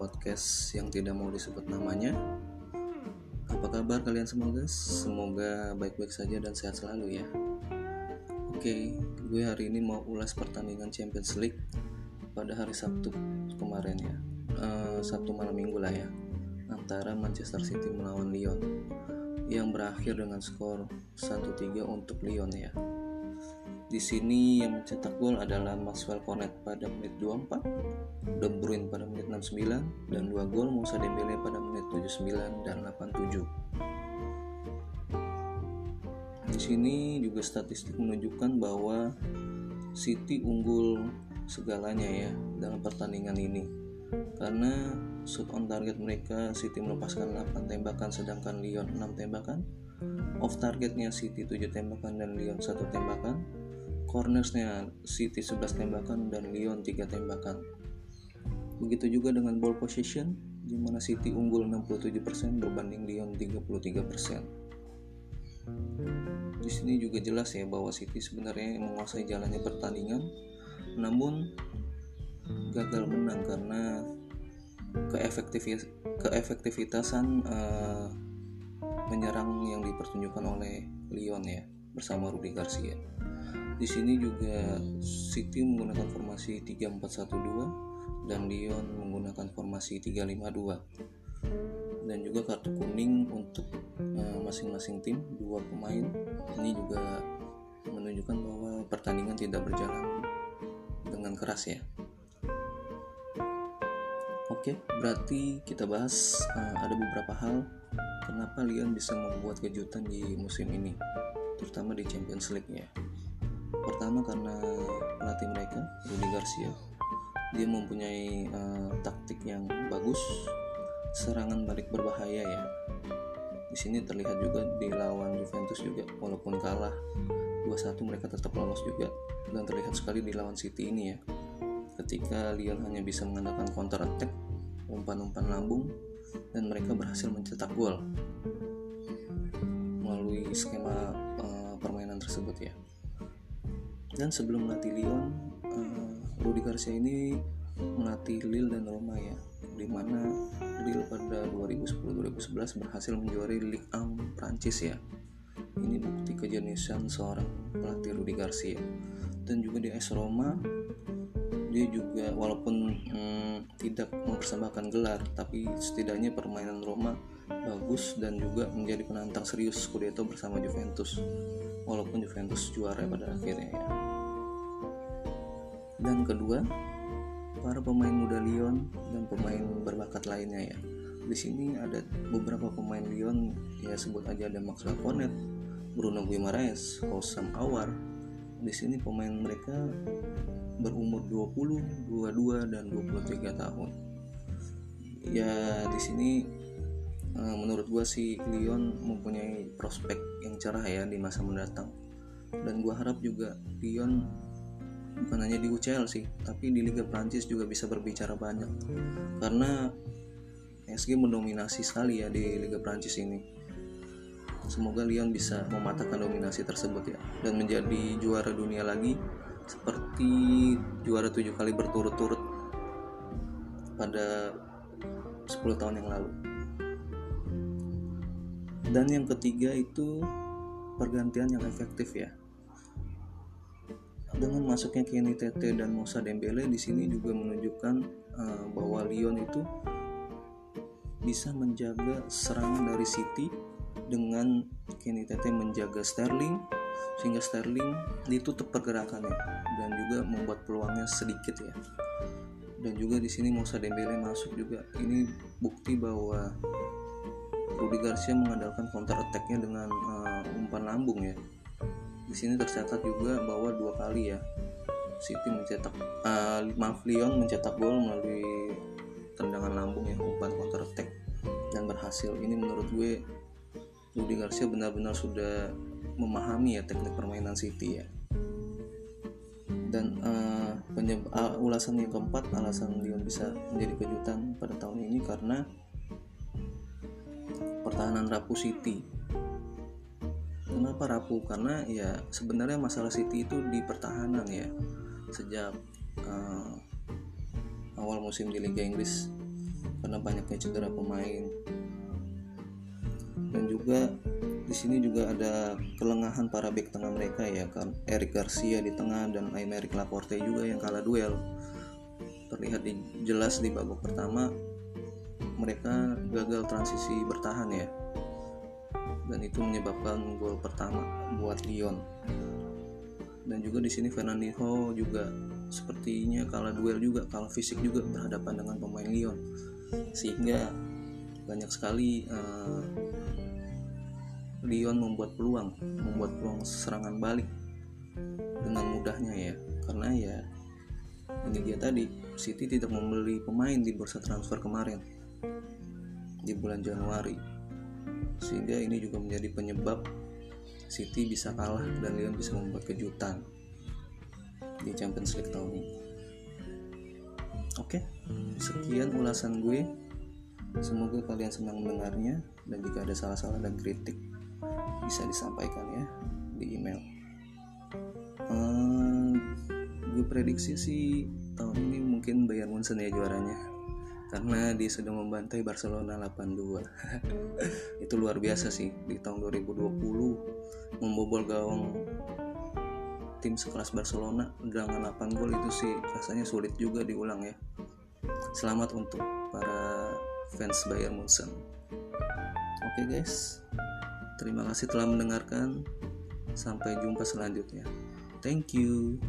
podcast yang tidak mau disebut namanya. Apa kabar kalian semua guys? Semoga baik-baik saja dan sehat selalu ya. Oke, gue hari ini mau ulas pertandingan Champions League pada hari Sabtu kemarin ya. Uh, Sabtu malam minggu lah ya. Antara Manchester City melawan Lyon yang berakhir dengan skor 1-3 untuk Lyon ya. Di sini yang mencetak gol adalah Maxwell Cornet pada menit 24, De Bruyne pada menit 69, dan dua gol Moussa Dembele pada menit 79 dan 87. Di sini juga statistik menunjukkan bahwa City unggul segalanya ya dalam pertandingan ini. Karena shoot on target mereka City melepaskan 8 tembakan sedangkan Lyon 6 tembakan. Off targetnya City 7 tembakan dan Lyon 1 tembakan cornersnya City 11 tembakan dan Lyon 3 tembakan. Begitu juga dengan ball possession di mana City unggul 67% berbanding Lyon 33%. Di sini juga jelas ya bahwa City sebenarnya menguasai jalannya pertandingan, namun gagal menang karena keefektivitasan uh, menyerang yang dipertunjukkan oleh Lyon ya bersama Rudi Garcia. Di sini juga City menggunakan formasi 3412 dan Lyon menggunakan formasi 352. Dan juga kartu kuning untuk eh, masing-masing uh, tim, dua pemain. Ini juga menunjukkan bahwa pertandingan tidak berjalan dengan keras ya. Oke, berarti kita bahas uh, ada beberapa hal kenapa Lyon bisa membuat kejutan di musim ini, terutama di Champions League ya pertama karena pelatih mereka Rudi Garcia. Dia mempunyai uh, taktik yang bagus serangan balik berbahaya ya. Di sini terlihat juga di lawan Juventus juga walaupun kalah 2-1 mereka tetap lolos juga. Dan terlihat sekali di lawan City ini ya ketika Lyon hanya bisa mengandalkan counter attack umpan-umpan lambung dan mereka berhasil mencetak gol melalui skema uh, permainan tersebut ya dan sebelum melatih Lyon uh, Rudi Garcia ini melatih Lille dan Roma ya di mana Lille pada 2010-2011 berhasil menjuarai Ligue 1 Prancis ya. Ini bukti kejeniusan seorang pelatih Rudi Garcia. Dan juga di AS Roma dia juga walaupun hmm, tidak mempersembahkan gelar tapi setidaknya permainan Roma bagus dan juga menjadi penantang serius Scudetto bersama Juventus. Walaupun Juventus juara pada akhirnya ya dan kedua para pemain muda Lyon dan pemain berbakat lainnya ya. Di sini ada beberapa pemain Lyon ya sebut aja ada Maxwell Cornet Bruno Guimaraes Hosam Awar. Di sini pemain mereka berumur 20, 22 dan 23 tahun. Ya di sini eh, menurut gua sih Lyon mempunyai prospek yang cerah ya di masa mendatang. Dan gua harap juga Lyon bukan hanya di UCL sih tapi di Liga Prancis juga bisa berbicara banyak. Karena PSG mendominasi sekali ya di Liga Prancis ini. Semoga Lyon bisa mematahkan dominasi tersebut ya. Dan menjadi juara dunia lagi seperti juara tujuh kali berturut-turut pada 10 tahun yang lalu. Dan yang ketiga itu pergantian yang efektif ya dengan masuknya Kenny Tete dan Musa Dembele di sini juga menunjukkan uh, bahwa Lyon itu bisa menjaga serangan dari City dengan Kenny Tete menjaga Sterling sehingga Sterling ditutup pergerakannya dan juga membuat peluangnya sedikit ya. Dan juga di sini Musa Dembele masuk juga. Ini bukti bahwa Rudi Garcia mengandalkan counter attacknya dengan uh, umpan lambung ya di sini tercatat juga bahwa dua kali ya City mencetak uh, maaf mencetak gol melalui tendangan lambung ya umpan counter attack. Dan berhasil. Ini menurut gue Rudi Garcia benar-benar sudah memahami ya teknik permainan City ya. Dan uh, uh, ulasan yang keempat alasan Lyon bisa menjadi kejutan pada tahun ini karena pertahanan rapuh City kenapa rapuh? Karena ya sebenarnya masalah City itu di pertahanan ya. Sejak uh, awal musim di Liga Inggris karena banyaknya cedera pemain. Dan juga di sini juga ada kelengahan para back tengah mereka ya kan Eric Garcia di tengah dan Aymeric Laporte juga yang kalah duel. Terlihat di, jelas di babak pertama mereka gagal transisi bertahan ya dan itu menyebabkan gol pertama buat Lyon. Dan juga di sini Fernandinho juga sepertinya kalah duel juga kalah fisik juga berhadapan dengan pemain Lyon. Sehingga banyak sekali uh, Lyon membuat peluang membuat peluang serangan balik dengan mudahnya ya. Karena ya ini dia tadi City tidak membeli pemain di bursa transfer kemarin di bulan Januari sehingga ini juga menjadi penyebab City bisa kalah dan Lyon bisa membuat kejutan di Champions League tahun ini. Oke sekian ulasan gue. Semoga kalian senang mendengarnya dan jika ada salah-salah dan kritik bisa disampaikan ya di email. Uh, gue prediksi sih tahun ini mungkin Bayern Munchen ya juaranya karena dia sudah membantai Barcelona 8-2 itu luar biasa sih di tahun 2020 membobol gawang tim sekelas Barcelona dengan 8 gol itu sih rasanya sulit juga diulang ya selamat untuk para fans Bayern Munchen oke okay guys Terima kasih telah mendengarkan. Sampai jumpa selanjutnya. Thank you.